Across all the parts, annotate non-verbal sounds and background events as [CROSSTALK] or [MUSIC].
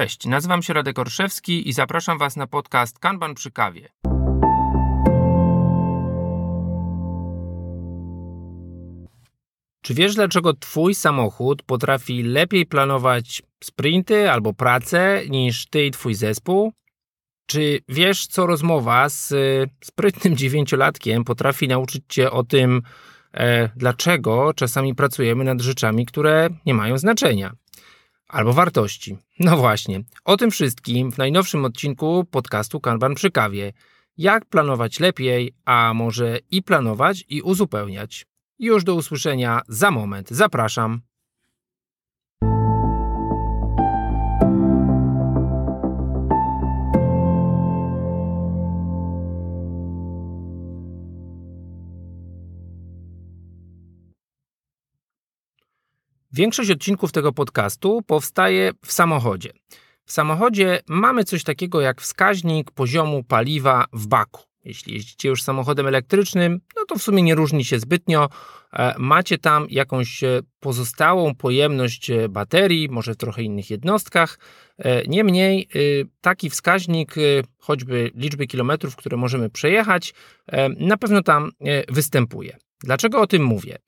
Cześć, nazywam się Radek Orszewski i zapraszam Was na podcast Kanban przy kawie. Czy wiesz, dlaczego Twój samochód potrafi lepiej planować sprinty albo pracę niż Ty i Twój zespół? Czy wiesz, co rozmowa z sprytnym dziewięciolatkiem potrafi nauczyć Cię o tym, e, dlaczego czasami pracujemy nad rzeczami, które nie mają znaczenia? Albo wartości. No właśnie, o tym wszystkim w najnowszym odcinku podcastu Kanban przy kawie. Jak planować lepiej, a może i planować i uzupełniać. Już do usłyszenia za moment. Zapraszam. Większość odcinków tego podcastu powstaje w samochodzie. W samochodzie mamy coś takiego jak wskaźnik poziomu paliwa w baku. Jeśli jeździcie już samochodem elektrycznym, no to w sumie nie różni się zbytnio. E, macie tam jakąś e, pozostałą pojemność e, baterii, może w trochę innych jednostkach. Niemniej taki wskaźnik, choćby liczby kilometrów, które możemy przejechać, na pewno tam występuje. Dlaczego o tym mówię?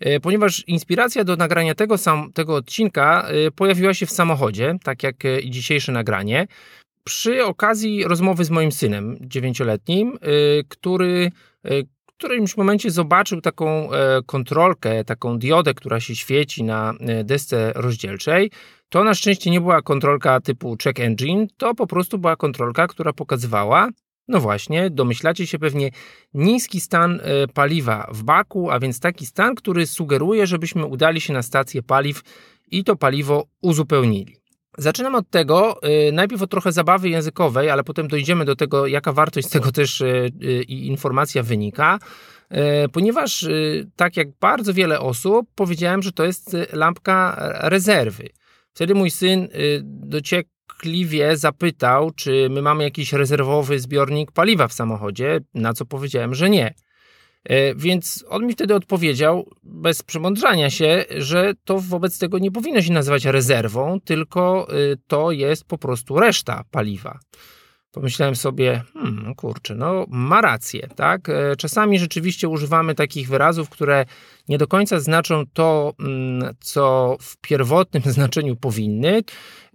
E, ponieważ inspiracja do nagrania tego, sam, tego odcinka e, pojawiła się w samochodzie, tak jak e, i dzisiejsze nagranie, przy okazji rozmowy z moim synem dziewięcioletnim, który w którymś momencie zobaczył taką kontrolkę, taką diodę, która się świeci na desce rozdzielczej. To na szczęście nie była kontrolka typu check engine, to po prostu była kontrolka, która pokazywała, no właśnie, domyślacie się pewnie niski stan e, paliwa w baku, a więc taki stan, który sugeruje, żebyśmy udali się na stację paliw i to paliwo uzupełnili. Zaczynam od tego, e, najpierw od trochę zabawy językowej, ale potem dojdziemy do tego, jaka wartość z tego też e, i informacja wynika, ponieważ tak jak bardzo wiele osób, powiedziałem, że to jest lampka rezerwy. Wtedy mój syn dociekł kliwie zapytał, czy my mamy jakiś rezerwowy zbiornik paliwa w samochodzie, na co powiedziałem, że nie. E, więc on mi wtedy odpowiedział, bez przemądrzania się, że to wobec tego nie powinno się nazywać rezerwą, tylko y, to jest po prostu reszta paliwa. Pomyślałem sobie, hmm, kurczę, no ma rację, tak? E, czasami rzeczywiście używamy takich wyrazów, które nie do końca znaczą to, mm, co w pierwotnym [LAUGHS] znaczeniu powinny.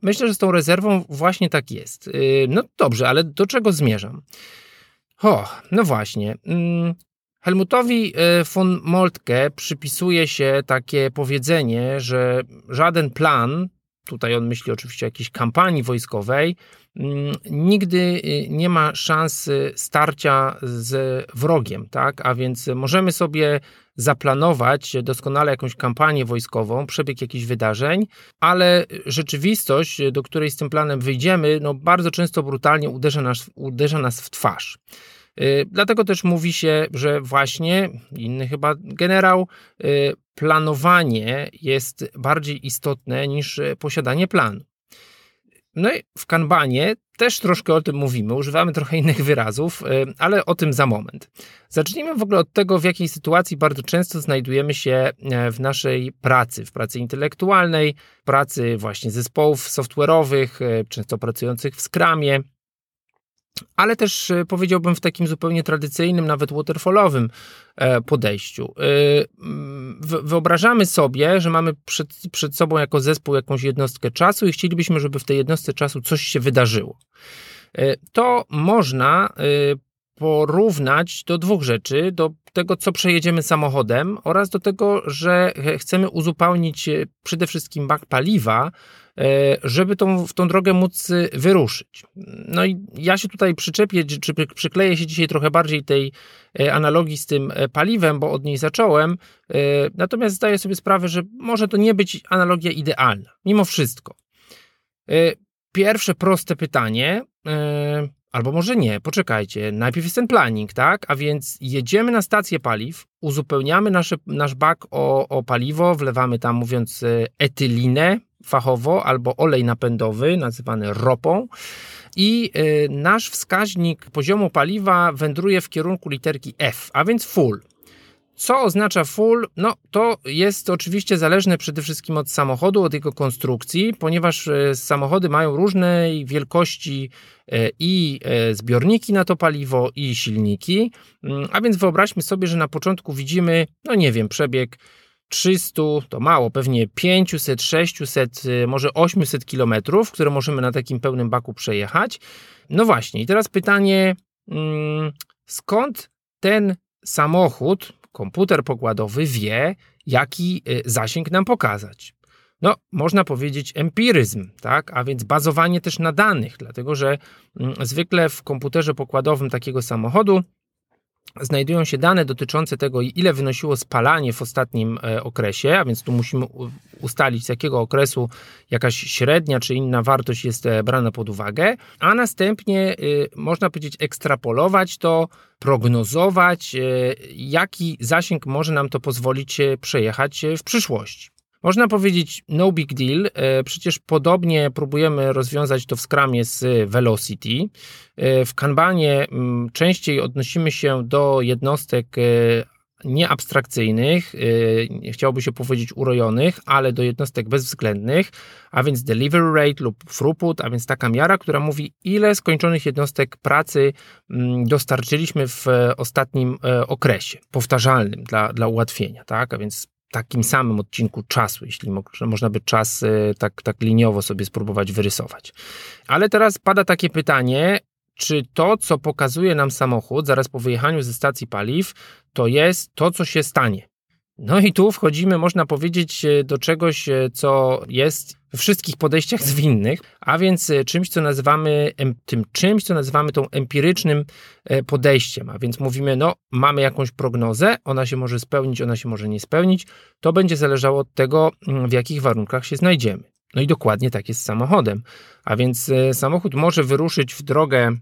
Myślę, że z tą rezerwą właśnie tak jest. Y, no dobrze, ale do czego zmierzam? O, no właśnie. Mm, Helmutowi y, von Moltke przypisuje się takie powiedzenie, że żaden plan, tutaj on myśli oczywiście o jakiejś kampanii wojskowej, mm, nigdy y, nie ma szansy starcia z wrogiem, tak? A więc możemy sobie zaplanować doskonale jakąś kampanię wojskową, przebieg jakichś wydarzeń, ale rzeczywistość, do której z tym planem wyjdziemy, no bardzo często brutalnie uderza nas, uderza nas w twarz. Y, dlatego też mówi się, że właśnie inny chyba generał, y, planowanie jest bardziej istotne niż posiadanie planu. No i w kanbanie też troszkę o tym mówimy, używamy trochę innych wyrazów, y, ale o tym za moment. Zacznijmy w ogóle od tego, w jakiej sytuacji bardzo często znajdujemy się e, w naszej pracy, w pracy intelektualnej, pracy właśnie zespołów software'owych, e, często pracujących w Scrumie, ale też e, powiedziałbym w takim zupełnie tradycyjnym, nawet waterfallowym e, podejściu. E, wyobrażamy sobie, że mamy przed, przed sobą jako zespół jakąś jednostkę czasu i chcielibyśmy, żeby w tej jednostce czasu coś się wydarzyło. To można porównać do dwóch rzeczy: do tego, co przejedziemy samochodem, oraz do tego, że chcemy uzupełnić przede wszystkim bak paliwa, E, żeby tą, w tą drogę móc y, wyruszyć. No i ja się tutaj przyczepię, czy przykleję się dzisiaj trochę bardziej tej e, analogii z tym e, paliwem, bo od niej zacząłem. Natomiast zdaję sobie sprawę, że może to nie być analogia idealna, mimo wszystko. Pierwsze proste pytanie, albo może nie, poczekajcie, najpierw jest ten planning, tak? A więc jedziemy na stację paliw, uzupełniamy nasze, nasz bak o, o paliwo, wlewamy tam, mówiąc, etylinę, fachowo albo olej napędowy, nazywany ropą. I y, nasz wskaźnik poziomu paliwa wędruje w kierunku literki F, a więc full. Co oznacza full? No, to jest oczywiście zależne przede wszystkim od samochodu, od jego konstrukcji, ponieważ e, samochody mają różnej wielkości e, i e, zbiorniki na to paliwo, i silniki. Mm, a więc wyobraźmy sobie, że na początku widzimy, no nie wiem, przebieg 300, to mało, pewnie 500, 600, może 800 kilometrów, które możemy na takim pełnym baku przejechać. No właśnie, i teraz pytanie, mm, skąd ten samochód, komputer pokładowy wie, jaki y, zasięg nam pokazać. No, można powiedzieć empiryzm, tak? A więc bazowanie też na danych, dlatego że mm, zwykle w komputerze pokładowym takiego samochodu znajdują się dane dotyczące tego, ile wynosiło spalanie w ostatnim e, okresie, a więc tu musimy ustalić, z jakiego okresu jakaś średnia czy inna wartość jest e, brana pod uwagę, a następnie y, można powiedzieć ekstrapolować to, prognozować, e, jaki zasięg może nam to pozwolić przejechać w przyszłości. Można powiedzieć no big deal, e, przecież podobnie próbujemy rozwiązać to w Scrumie z Velocity. E, w Kanbanie mm, częściej odnosimy się do jednostek e, nieabstrakcyjnych, chciałoby się powiedzieć urojonych, ale do jednostek bezwzględnych, a więc delivery rate lub throughput, a więc taka miara, która mówi, ile skończonych jednostek pracy mm, dostarczyliśmy w ostatnim okresie, powtarzalnym dla, dla ułatwienia, tak? A więc takim samym odcinku czasu, jeśli mo można by czas e, tak, tak liniowo sobie spróbować wyrysować. Ale teraz pada takie pytanie, czy to, co pokazuje nam samochód zaraz po wyjechaniu ze stacji paliw, to jest to, co się stanie. No i tu wchodzimy, można powiedzieć, e, do czegoś, e, co jest we wszystkich podejściach zwinnych, a więc e, czymś, co nazywamy tym czymś, co nazywamy tą empirycznym podejściem. A więc mówimy, no, mamy jakąś prognozę, ona się może spełnić, ona się może nie spełnić. To będzie zależało od tego, mm, w jakich warunkach się znajdziemy. No i dokładnie tak jest z samochodem. A więc samochód może wyruszyć w drogę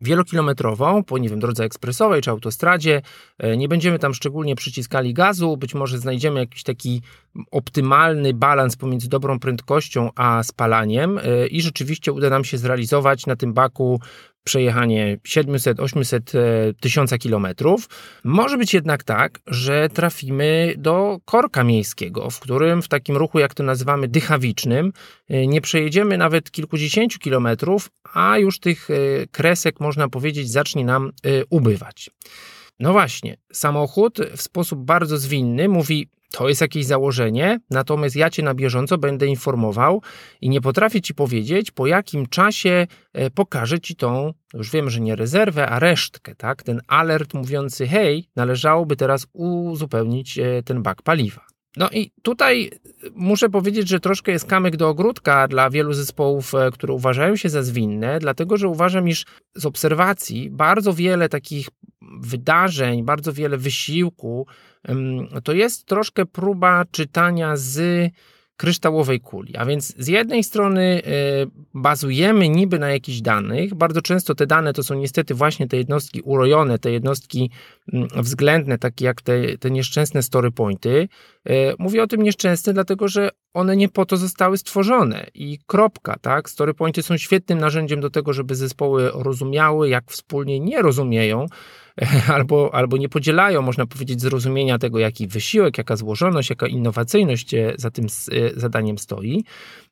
wielokilometrową, po nie wiem, drodze ekspresowej czy autostradzie. E, nie będziemy tam szczególnie przyciskali gazu, być może znajdziemy jakiś taki optymalny balans pomiędzy dobrą prędkością a spalaniem e, i rzeczywiście uda nam się zrealizować na tym baku przejechanie 700, 800, 1000 kilometrów. Może być jednak tak, że trafimy do korka miejskiego, w którym w takim ruchu, jak to nazywamy, dychawicznym, e, nie przejedziemy nawet kilkudziesięciu kilometrów, a już tych e, kresek, można powiedzieć, zacznie nam ubywać. No właśnie, samochód w sposób bardzo zwinny mówi: to jest jakieś założenie, natomiast ja cię na bieżąco będę informował i nie potrafię ci powiedzieć, po jakim czasie e, pokażę ci tą, już wiem, że nie rezerwę, a resztkę, tak? Ten alert mówiący, hej, należałoby teraz uzupełnić e, ten bak paliwa. No i tutaj muszę powiedzieć, że troszkę jest kamyk do ogródka dla wielu zespołów, e, które uważają się za zwinne, dlatego że uważam, iż z obserwacji bardzo wiele takich wydarzeń, bardzo wiele wysiłku, to jest troszkę próba czytania z kryształowej kuli. A więc z jednej strony e, bazujemy niby na jakichś danych, bardzo często te dane to są niestety właśnie te jednostki urojone, te jednostki względne, takie jak te, te nieszczęsne story pointy. E, mówię o tym nieszczęsne, dlatego że one nie po to zostały stworzone i kropka, tak? Story pointy są świetnym narzędziem do tego, żeby zespoły rozumiały, jak wspólnie nie rozumieją, [LAUGHS] albo, albo nie podzielają, można powiedzieć, zrozumienia tego, jaki wysiłek, jaka złożoność, jaka innowacyjność za tym e, zadaniem stoi.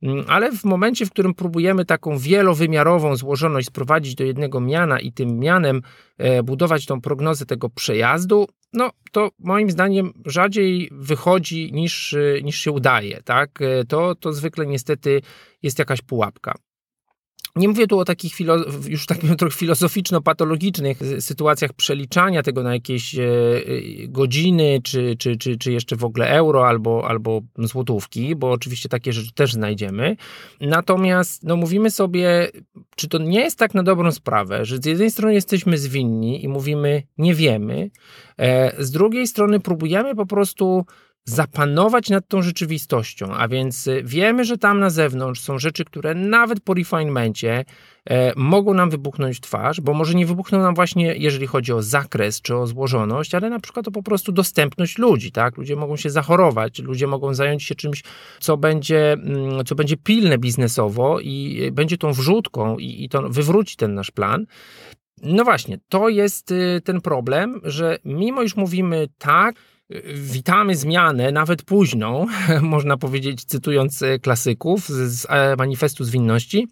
Mm, ale w momencie, w którym próbujemy taką wielowymiarową złożoność sprowadzić do jednego miana i tym mianem e, budować tą prognozę tego przejazdu, no to moim zdaniem rzadziej wychodzi niż, niż się udaje. Tak? To, to zwykle niestety jest jakaś pułapka. Nie mówię tu o takich już takim trochę filozoficzno-patologicznych sytuacjach przeliczania tego na jakieś e, e, godziny, czy, czy, czy, czy jeszcze w ogóle euro albo, albo złotówki, bo oczywiście takie rzeczy też znajdziemy. Natomiast no, mówimy sobie, czy to nie jest tak na dobrą sprawę, że z jednej strony jesteśmy zwinni i mówimy nie wiemy, e, z drugiej strony próbujemy po prostu zapanować nad tą rzeczywistością, a więc y, wiemy, że tam na zewnątrz są rzeczy, które nawet po refinemencie e, mogą nam wybuchnąć twarz, bo może nie wybuchną nam właśnie, jeżeli chodzi o zakres czy o złożoność, ale na przykład o po prostu dostępność ludzi, tak? Ludzie mogą się zachorować, ludzie mogą zająć się czymś, co będzie, mm, co będzie pilne biznesowo i y, będzie tą wrzutką i, i to wywróci ten nasz plan. No właśnie, to jest y, ten problem, że mimo iż mówimy tak, witamy zmianę, nawet późną, [LAUGHS] można powiedzieć, cytując e, klasyków z e, manifestu zwinności,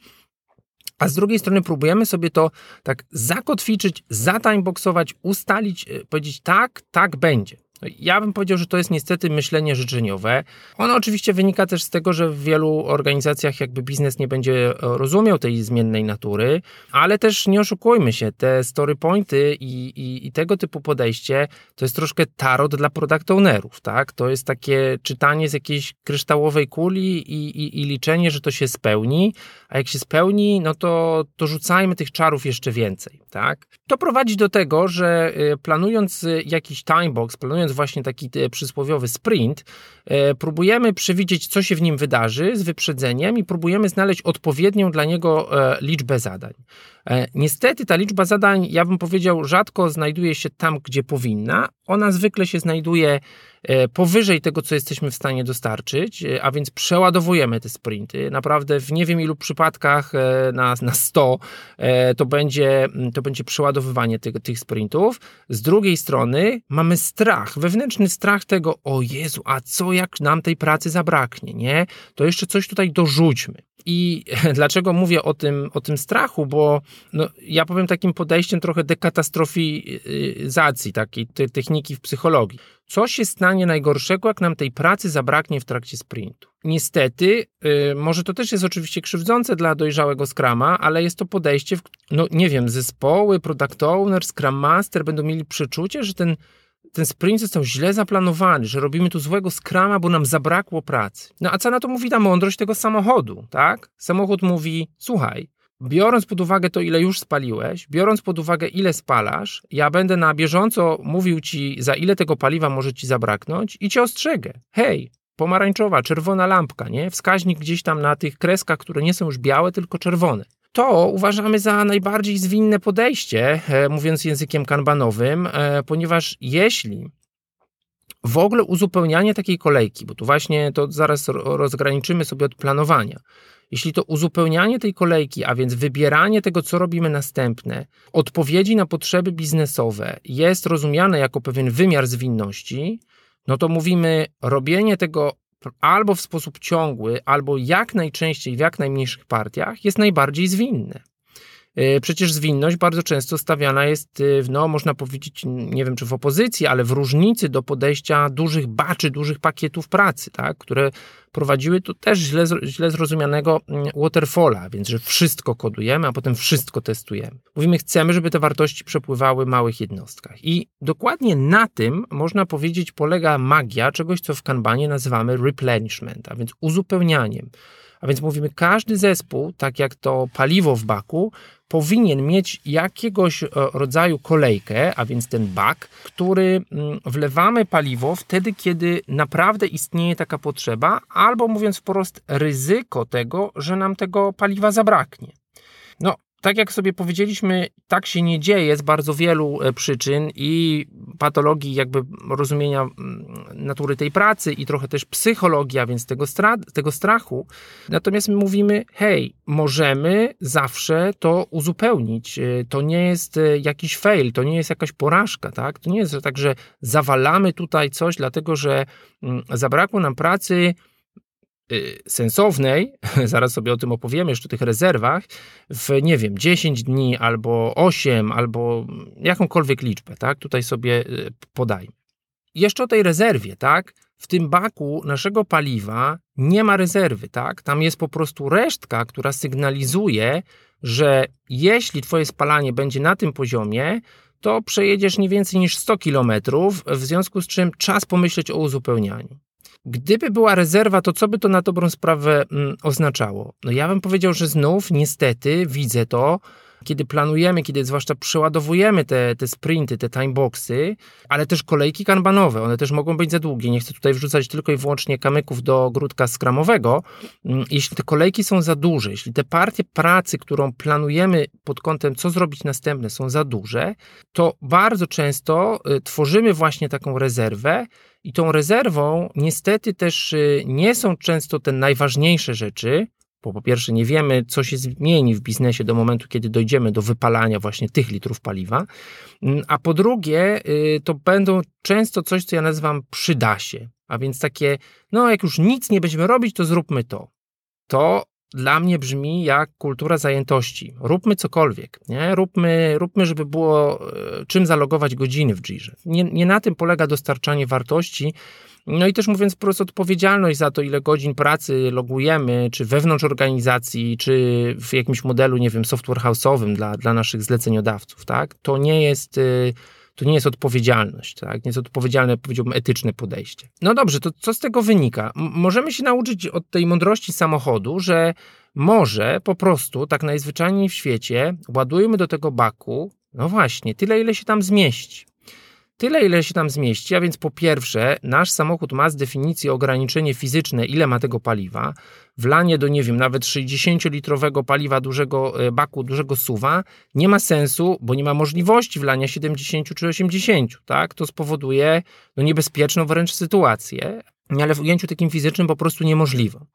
a z drugiej strony próbujemy sobie to tak zakotwiczyć, zatimeboxować, ustalić, e, powiedzieć tak, tak będzie. Ja bym powiedział, że to jest niestety myślenie życzeniowe. Ono oczywiście wynika też z tego, że w wielu organizacjach jakby biznes nie będzie e, rozumiał tej zmiennej natury, ale też nie oszukujmy się, te story pointy i, i, i tego typu podejście to jest troszkę tarot dla product ownerów, tak? To jest takie czytanie z jakiejś kryształowej kuli i, i liczenie, że to się spełni, a jak się spełni, no to, to rzucajmy tych czarów jeszcze więcej, tak? To prowadzi do tego, że e, planując e, jakiś timebox, planując właśnie taki e, przysłowiowy sprint, próbujemy przewidzieć, co się w nim wydarzy z wyprzedzeniem i próbujemy znaleźć odpowiednią dla niego e, liczbę zadań. Niestety ta liczba zadań, ja bym powiedział, rzadko znajduje się tam, gdzie powinna. Ona zwykle się znajduje E, powyżej tego, co jesteśmy w stanie dostarczyć, e, a więc przeładowujemy te sprinty. Naprawdę w nie wiem ilu przypadkach e, na, na 100 to będzie, to będzie przeładowywanie tych, tych sprintów. Z drugiej strony mamy strach, wewnętrzny strach tego, o Jezu, a co jak nam tej pracy zabraknie, nie? To jeszcze coś tutaj dorzućmy. I [LAUGHS] dlaczego mówię o tym, o tym strachu? Bo no, ja powiem takim podejściem trochę dekatastrofizacji takiej te techniki w psychologii. Co się stanie najgorszego, jak nam tej pracy zabraknie w trakcie sprintu? Niestety, yy, może to też jest oczywiście krzywdzące dla dojrzałego Scrama, ale jest to podejście, w, no nie wiem, zespoły, product owner, Scrum Master będą mieli przeczucie, że ten ten sprint został źle zaplanowany, że robimy tu złego skrama, bo nam zabrakło pracy. No a co na to mówi ta mądrość tego samochodu, tak? Samochód mówi, słuchaj, biorąc pod uwagę to, ile już spaliłeś, biorąc pod uwagę, ile spalasz, ja będę na bieżąco mówił ci, za ile tego paliwa może ci zabraknąć i cię ostrzegę. Hej, pomarańczowa, czerwona lampka, nie? Wskaźnik gdzieś tam na tych kreskach, które nie są już białe, tylko czerwone. To uważamy za najbardziej zwinne podejście, e, mówiąc językiem kanbanowym, e, ponieważ jeśli w ogóle uzupełnianie takiej kolejki, bo tu właśnie to zaraz rozgraniczymy sobie od planowania. Jeśli to uzupełnianie tej kolejki, a więc wybieranie tego, co robimy następne, odpowiedzi na potrzeby biznesowe jest rozumiane jako pewien wymiar zwinności, no to mówimy, robienie tego albo w sposób ciągły, albo jak najczęściej w jak najmniejszych partiach jest najbardziej zwinne. E, przecież zwinność bardzo często stawiana jest, e, no można powiedzieć, nie wiem czy w opozycji, ale w różnicy do podejścia dużych baczy, dużych pakietów pracy, tak, które prowadziły tu też źle, źle zrozumianego mm, waterfalla, więc że wszystko kodujemy, a potem wszystko testujemy. Mówimy, chcemy, żeby te wartości przepływały w małych jednostkach. I dokładnie na tym, można powiedzieć, polega magia czegoś, co w Kanbanie nazywamy replenishment, a więc uzupełnianiem. A więc mówimy, każdy zespół, tak jak to paliwo w baku, powinien mieć jakiegoś e, rodzaju kolejkę, a więc ten bak, który mm, wlewamy paliwo wtedy, kiedy naprawdę istnieje taka potrzeba, albo mówiąc wprost, ryzyko tego, że nam tego paliwa zabraknie. No, tak jak sobie powiedzieliśmy, tak się nie dzieje z bardzo wielu e, przyczyn i patologii jakby rozumienia natury tej pracy i trochę też psychologia, więc tego, tego strachu. Natomiast my mówimy, hej, możemy zawsze to uzupełnić. E, to nie jest e, jakiś fail, to nie jest jakaś porażka, tak? To nie jest tak, że zawalamy tutaj coś, dlatego że zabrakło nam pracy, sensownej, [LAUGHS] zaraz sobie o tym opowiemy, jeszcze o tych rezerwach, w nie wiem, 10 dni albo 8, albo jakąkolwiek liczbę, tak? Tutaj sobie y, podajmy. Jeszcze o tej rezerwie, tak? W tym baku naszego paliwa nie ma rezerwy, tak? Tam jest po prostu resztka, która sygnalizuje, że jeśli twoje spalanie będzie na tym poziomie, to przejedziesz nie więcej niż 100 km, w związku z czym czas pomyśleć o uzupełnianiu. Gdyby była rezerwa, to co by to na dobrą sprawę mm, oznaczało? No ja bym powiedział, że znów niestety widzę to, kiedy planujemy, kiedy zwłaszcza przeładowujemy te, te sprinty, te timeboxy, ale też kolejki kanbanowe, one też mogą być za długie. Nie chcę tutaj wrzucać tylko i wyłącznie kamyków do grudka skramowego. Mm, jeśli te kolejki są za duże, jeśli te partie pracy, którą planujemy pod kątem, co zrobić następne, są za duże, to bardzo często y, tworzymy właśnie taką rezerwę, i tą rezerwą niestety też y, nie są często te najważniejsze rzeczy, bo po pierwsze nie wiemy, co się zmieni w biznesie do momentu, kiedy dojdziemy do wypalania właśnie tych litrów paliwa, mm, a po drugie y, to będą często coś, co ja nazywam przyda się, a więc takie, no jak już nic nie będziemy robić, to zróbmy to. To dla mnie brzmi jak kultura zajętości. Róbmy cokolwiek, nie? Róbmy, róbmy żeby było e, czym zalogować godziny w Jirze. Nie, nie na tym polega dostarczanie wartości, no i też mówiąc po prostu odpowiedzialność za to, ile godzin pracy logujemy, czy wewnątrz organizacji, czy w jakimś modelu, nie wiem, software house'owym dla, dla naszych zleceniodawców, tak? To nie jest y, to nie jest odpowiedzialność, tak? nie jest odpowiedzialne, powiedziałbym, etyczne podejście. No dobrze, to co z tego wynika? M możemy się nauczyć od tej mądrości samochodu, że może po prostu tak najzwyczajniej w świecie ładujemy do tego baku, no właśnie, tyle ile się tam zmieści. Tyle, ile się tam zmieści, a więc po pierwsze, nasz samochód ma z definicji ograniczenie fizyczne, ile ma tego paliwa. Wlanie do, nie wiem, nawet 60-litrowego paliwa dużego e, baku, dużego suwa nie ma sensu, bo nie ma możliwości wlania 70 czy 80, tak? To spowoduje no, niebezpieczną wręcz sytuację, ale w ujęciu takim fizycznym po prostu niemożliwą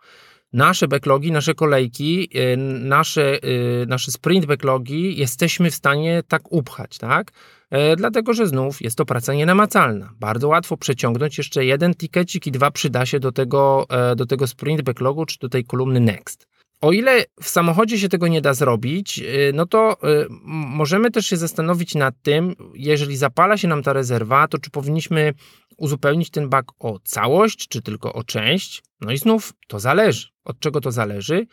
nasze backlogi, nasze kolejki, e, nasze, e, nasze sprint backlogi jesteśmy w stanie tak upchać, tak? E, dlatego że znów jest to praca nienamacalna. Bardzo łatwo przeciągnąć jeszcze jeden tikecik i dwa przyda się do tego, e, do tego sprint backlogu czy do tej kolumny next. O ile w samochodzie się tego nie da zrobić, e, no to możemy też się zastanowić nad tym, jeżeli zapala się nam ta rezerwa, to czy powinniśmy uzupełnić ten bak o całość, czy tylko o część. No i znów to zależy. Od czego to zależy?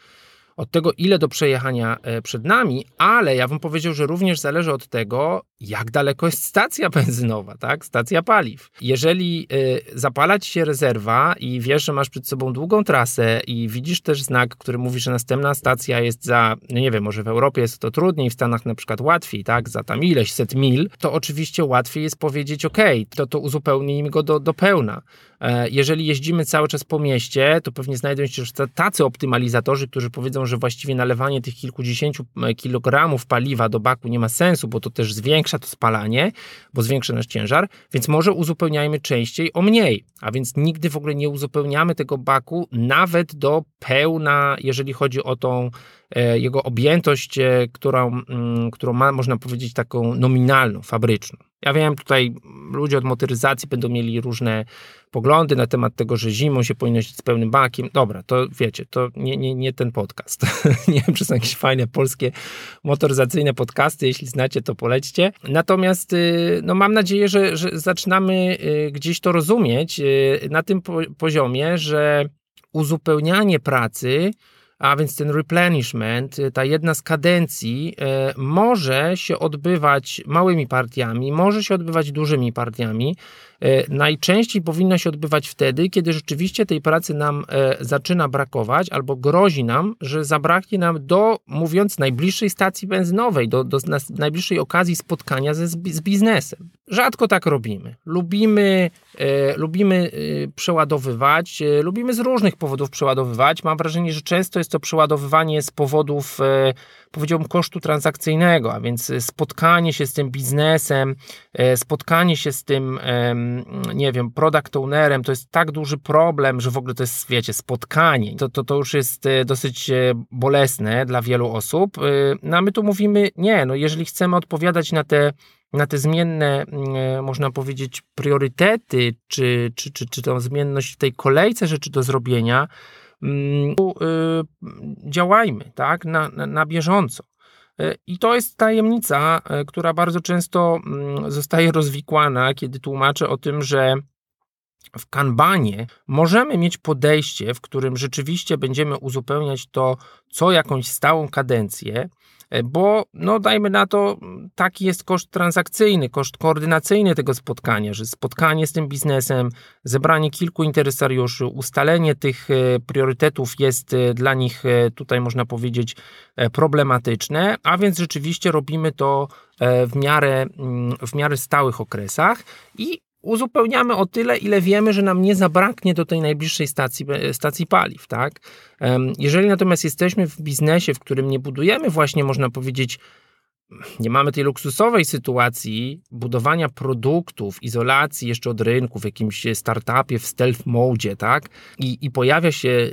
Od tego, ile do przejechania e, przed nami, ale ja bym powiedział, że również zależy od tego, jak daleko jest stacja benzynowa, tak? Stacja paliw. Jeżeli y, zapala ci się rezerwa i wiesz, że masz przed sobą długą trasę i widzisz też znak, który mówi, że następna stacja jest za, no nie wiem, może w Europie jest to trudniej, w Stanach na przykład łatwiej, tak? Za tam ileś set mil, to oczywiście łatwiej jest powiedzieć, ok, to to uzupełnijmy go do, do pełna. E, jeżeli jeździmy cały czas po mieście, to pewnie znajdą się tacy optymalizatorzy, którzy powiedzą, że właściwie nalewanie tych kilkudziesięciu e, kilogramów paliwa do baku nie ma sensu, bo to też zwiększa to spalanie, bo zwiększa nasz ciężar, więc może uzupełniajmy częściej o mniej, a więc nigdy w ogóle nie uzupełniamy tego baku nawet do pełna, jeżeli chodzi o tą jego objętość, którą, mm, którą ma, można powiedzieć, taką nominalną, fabryczną. Ja wiem, tutaj ludzie od motoryzacji będą mieli różne poglądy na temat tego, że zimą się powinno iść z pełnym bakiem. Dobra, to wiecie, to nie, nie, nie ten podcast. [LAUGHS] nie wiem, czy są jakieś fajne polskie motoryzacyjne podcasty. Jeśli znacie, to polećcie. Natomiast y, no, mam nadzieję, że, że zaczynamy y, gdzieś to rozumieć y, na tym poziomie, że uzupełnianie pracy a więc ten replenishment, y, ta jedna z kadencji y, może się odbywać małymi partiami, może się odbywać dużymi partiami. Y, najczęściej powinna się odbywać wtedy, kiedy rzeczywiście tej pracy nam zaczyna brakować albo grozi nam, że zabraknie nam do, mówiąc, najbliższej stacji benzynowej, do, do najbliższej okazji spotkania ze, z biznesem. Rzadko tak robimy. Lubimy, e, lubimy e, przeładowywać, e, lubimy z różnych powodów przeładowywać. Mam wrażenie, że często jest to przeładowywanie z powodów, e, powiedziałbym, kosztu transakcyjnego, a więc spotkanie się z tym biznesem, e, spotkanie się z tym, nie wiem, product ownerem, to jest tak duży problem, że w ogóle to jest, wiecie, spotkanie. To, to, to już jest e, dosyć bolesne dla wielu osób. No a my tu mówimy, nie, no jeżeli chcemy odpowiadać na te na te zmienne, mm, e, można powiedzieć, priorytety, czy, czy, czy, czy tą zmienność w tej kolejce rzeczy do zrobienia, działajmy tak, na, na, bieżąco. E, I to jest tajemnica, e, która bardzo często mm, zostaje rozwikłana, kiedy tłumaczę o tym, że w kanbanie możemy mieć podejście, w którym rzeczywiście będziemy uzupełniać to co jakąś stałą kadencję, bo no dajmy na to, taki jest koszt transakcyjny, koszt koordynacyjny tego spotkania, że spotkanie z tym biznesem, zebranie kilku interesariuszy, ustalenie tych e, priorytetów jest e, dla nich tutaj można powiedzieć problematyczne, a więc rzeczywiście robimy to w miarę, w miarę stałych okresach i uzupełniamy o tyle, ile wiemy, że nam nie zabraknie do tej najbliższej stacji, stacji paliw. Tak? Jeżeli natomiast jesteśmy w biznesie, w którym nie budujemy właśnie, można powiedzieć, nie mamy tej luksusowej sytuacji budowania produktów, izolacji jeszcze od rynku w jakimś startupie w stealth mode, tak? I, i pojawia się,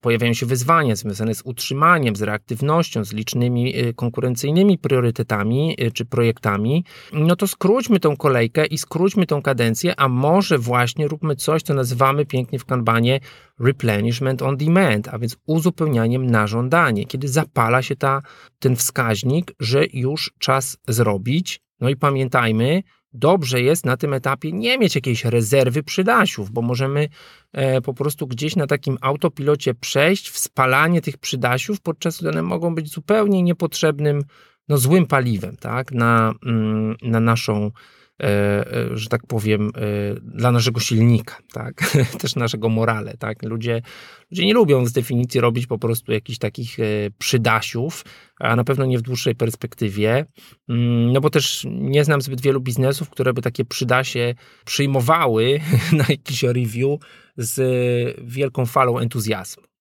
pojawiają się wyzwania związane z utrzymaniem, z reaktywnością, z licznymi y, konkurencyjnymi priorytetami y, czy projektami, no to skróćmy tą kolejkę i skróćmy tą kadencję, a może właśnie róbmy coś, co nazywamy pięknie w kanbanie replenishment on demand, a więc uzupełnianiem na żądanie, kiedy zapala się ta, ten wskaźnik, że już czas zrobić. No i pamiętajmy, dobrze jest na tym etapie nie mieć jakiejś rezerwy przydasiów, bo możemy e, po prostu gdzieś na takim autopilocie przejść w spalanie tych przydasiów, podczas gdy one mogą być zupełnie niepotrzebnym, no złym paliwem, tak, na, mm, na naszą że tak powiem, e, dla naszego silnika, tak? [LAUGHS] też naszego morale. Tak? Ludzie, ludzie nie lubią z definicji robić po prostu jakichś takich przydasiów, a na pewno nie w dłuższej perspektywie, mm, no bo też nie znam zbyt wielu biznesów, które by takie przydasie przyjmowały [LAUGHS] na jakiś review z wielką falą entuzjazmu.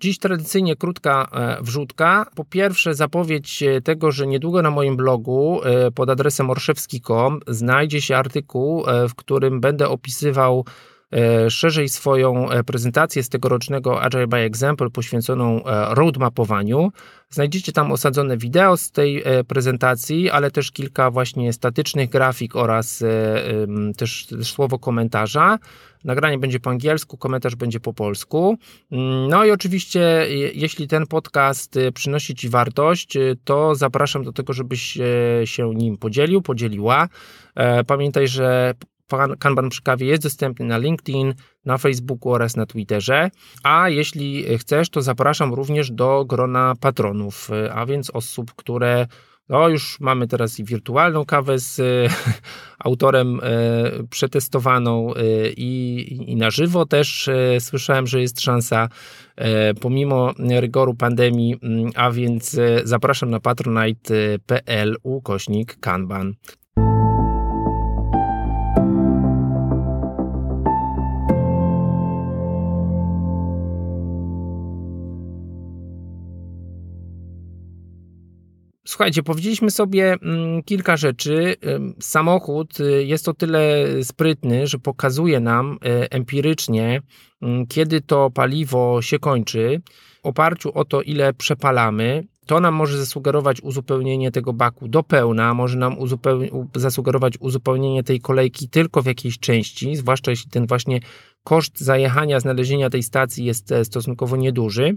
Dziś tradycyjnie krótka e, wrzutka. Po pierwsze, zapowiedź e, tego, że niedługo na moim blogu e, pod adresem orszewski.com znajdzie się artykuł, w którym będę opisywał szerzej swoją prezentację z tegorocznego Agile by Example poświęconą roadmapowaniu. Znajdziecie tam osadzone wideo z tej prezentacji, ale też kilka właśnie statycznych grafik oraz też słowo komentarza. Nagranie będzie po angielsku, komentarz będzie po polsku. Mm, no i oczywiście, jeśli ten podcast przynosi Ci wartość, to zapraszam do tego, żebyś się nim podzielił, podzieliła. E, pamiętaj, że Kanban przy kawie jest dostępny na LinkedIn, na Facebooku oraz na Twitterze. A jeśli chcesz, to zapraszam również do grona patronów, a więc osób, które no, już mamy teraz i wirtualną kawę z e, [LAUGHS] autorem e, przetestowaną e, i, i na żywo też słyszałem, że jest szansa pomimo rygoru pandemii, mm, a więc zapraszam na patronite.pl ukośnik kanban. Słuchajcie, powiedzieliśmy sobie mm, kilka rzeczy. Samochód y, jest o tyle sprytny, że pokazuje nam y, empirycznie, mm, kiedy to paliwo się kończy, w oparciu o to, ile przepalamy. To nam może zasugerować uzupełnienie tego baku do pełna, może nam zasugerować uzupełnienie tej kolejki tylko w jakiejś części, zwłaszcza jeśli ten właśnie koszt zajechania, znalezienia tej stacji jest e, stosunkowo nieduży.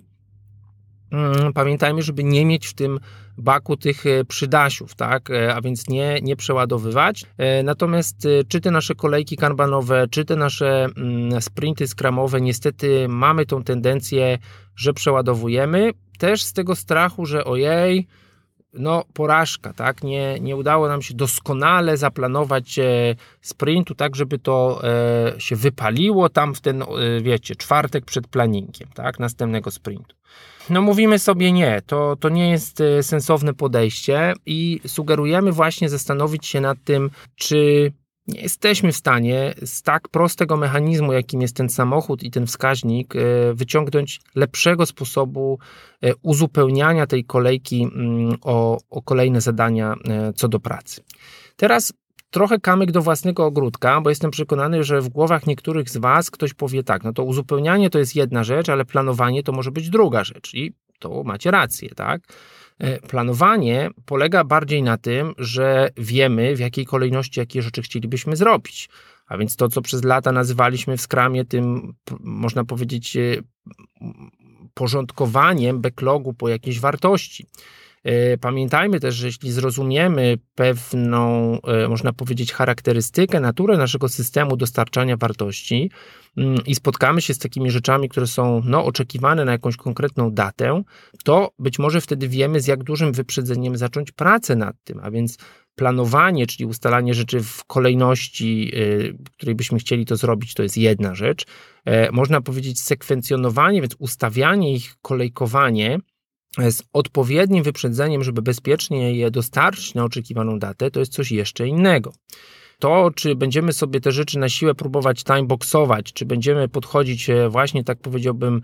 Mm, pamiętajmy, żeby nie mieć w tym baku tych e, przydasiów, tak, e, a więc nie, nie przeładowywać. E, natomiast czy te nasze kolejki kanbanowe, czy te nasze mm, sprinty skramowe, niestety mamy tą tendencję, że przeładowujemy, też z tego strachu, że ojej, no porażka, tak? Nie, nie udało nam się doskonale zaplanować sprintu, tak, żeby to się wypaliło tam w ten, wiecie, czwartek przed planningiem, tak, następnego sprintu. No mówimy sobie nie, to, to nie jest e, sensowne podejście i sugerujemy właśnie zastanowić się nad tym, czy nie jesteśmy w stanie z tak prostego mechanizmu, jakim jest ten samochód i ten wskaźnik, e, wyciągnąć lepszego sposobu e, uzupełniania tej kolejki mm, o, o kolejne zadania co do pracy. Teraz trochę kamyk do własnego ogródka, bo jestem przekonany, że w głowach niektórych z Was ktoś powie tak, no to uzupełnianie to jest jedna rzecz, ale planowanie to może być druga rzecz i to macie rację, tak? E, planowanie polega bardziej na tym, że wiemy w jakiej kolejności jakie rzeczy chcielibyśmy zrobić. A więc to, co przez lata nazywaliśmy w skramie tym, można powiedzieć, e, porządkowaniem backlogu po jakiejś wartości. E, pamiętajmy też, że jeśli zrozumiemy pewną, e, można powiedzieć, charakterystykę, naturę naszego systemu dostarczania wartości mm, i spotkamy się z takimi rzeczami, które są no, oczekiwane na jakąś konkretną datę, to być może wtedy wiemy, z jak dużym wyprzedzeniem zacząć pracę nad tym, a więc planowanie, czyli ustalanie rzeczy w kolejności, e, której byśmy chcieli to zrobić, to jest jedna rzecz. Można powiedzieć sekwencjonowanie, więc ustawianie ich, kolejkowanie z odpowiednim wyprzedzeniem, żeby bezpiecznie je dostarczyć na oczekiwaną datę, to jest coś jeszcze innego. To, czy będziemy sobie te rzeczy na siłę próbować timeboxować, czy będziemy podchodzić właśnie, tak powiedziałbym,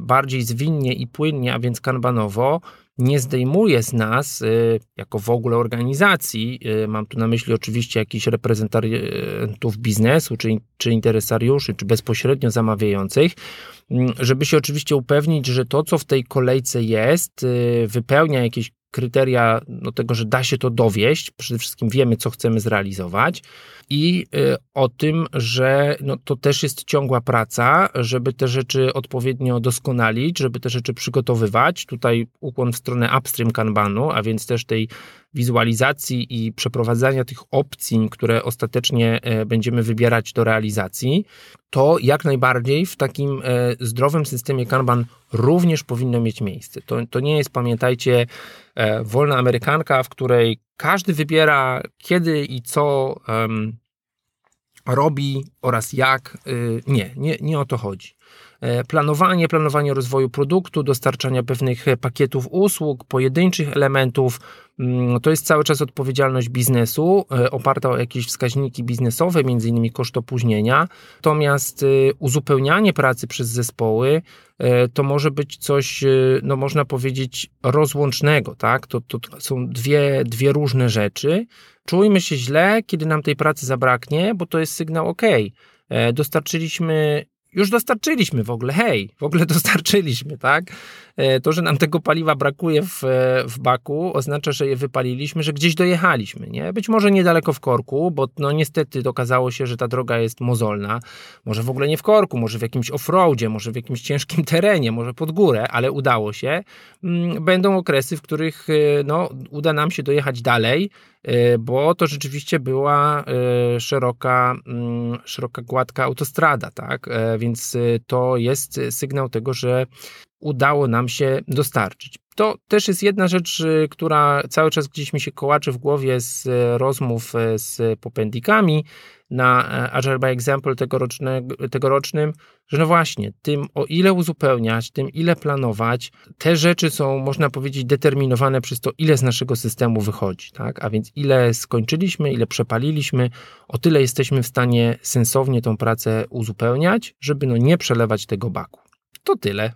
bardziej zwinnie i płynnie, a więc kanbanowo, nie zdejmuje z nas, y, jako w ogóle organizacji, y, mam tu na myśli oczywiście jakichś reprezentantów biznesu, czy, czy interesariuszy, czy bezpośrednio zamawiających, mm, żeby się oczywiście upewnić, że to, co w tej kolejce jest, y, wypełnia jakieś kryteria no, tego, że da się to dowieść. Przede wszystkim wiemy, co chcemy zrealizować i y, o tym, że no, to też jest ciągła praca, żeby te rzeczy odpowiednio doskonalić, żeby te rzeczy przygotowywać. Tutaj ukłon w stronę upstream Kanbanu, a więc też tej wizualizacji i przeprowadzania tych opcji, które ostatecznie e, będziemy wybierać do realizacji, to jak najbardziej w takim e, zdrowym systemie Kanban również powinno mieć miejsce. To, to nie jest, pamiętajcie, wolna amerykanka, w której każdy wybiera kiedy i co robi oraz jak. Nie, nie, nie o to chodzi. Planowanie, planowanie rozwoju produktu, dostarczania pewnych pakietów usług, pojedynczych elementów, Mm, to jest cały czas odpowiedzialność biznesu, e, oparta o jakieś wskaźniki biznesowe, innymi koszt opóźnienia. Natomiast e, uzupełnianie pracy przez zespoły e, to może być coś, no można powiedzieć, rozłącznego, tak? To, to są dwie, dwie różne rzeczy. Czujmy się źle, kiedy nam tej pracy zabraknie, bo to jest sygnał OK. Dostarczyliśmy już dostarczyliśmy w ogóle, hej, w ogóle [LAUGHS] dostarczyliśmy, tak? E, to, że nam tego paliwa brakuje w, e, w baku, oznacza, że je wypaliliśmy, że gdzieś dojechaliśmy, nie? Być może niedaleko w korku, bo no niestety okazało się, że ta droga jest mozolna. Może w ogóle nie w korku, może w jakimś offroadzie, może w jakimś ciężkim [LAUGHS] terenie, może pod górę, ale udało się. Mm, będą okresy, w których e, no, uda nam się dojechać dalej, bo to rzeczywiście była szeroka, mm, szeroka, gładka autostrada, tak? Więc to jest sygnał tego, że udało nam się dostarczyć. To też jest jedna rzecz, y, która cały czas gdzieś mi się kołaczy w głowie z y, rozmów y, z popędikami na Agile by Example tegorocznym, że no właśnie, tym o ile uzupełniać, tym ile planować, te rzeczy są, można powiedzieć, determinowane przez to, ile z naszego systemu wychodzi, tak? A więc ile skończyliśmy, ile przepaliliśmy, o tyle jesteśmy w stanie sensownie tą pracę uzupełniać, żeby no nie przelewać tego baku. To tyle.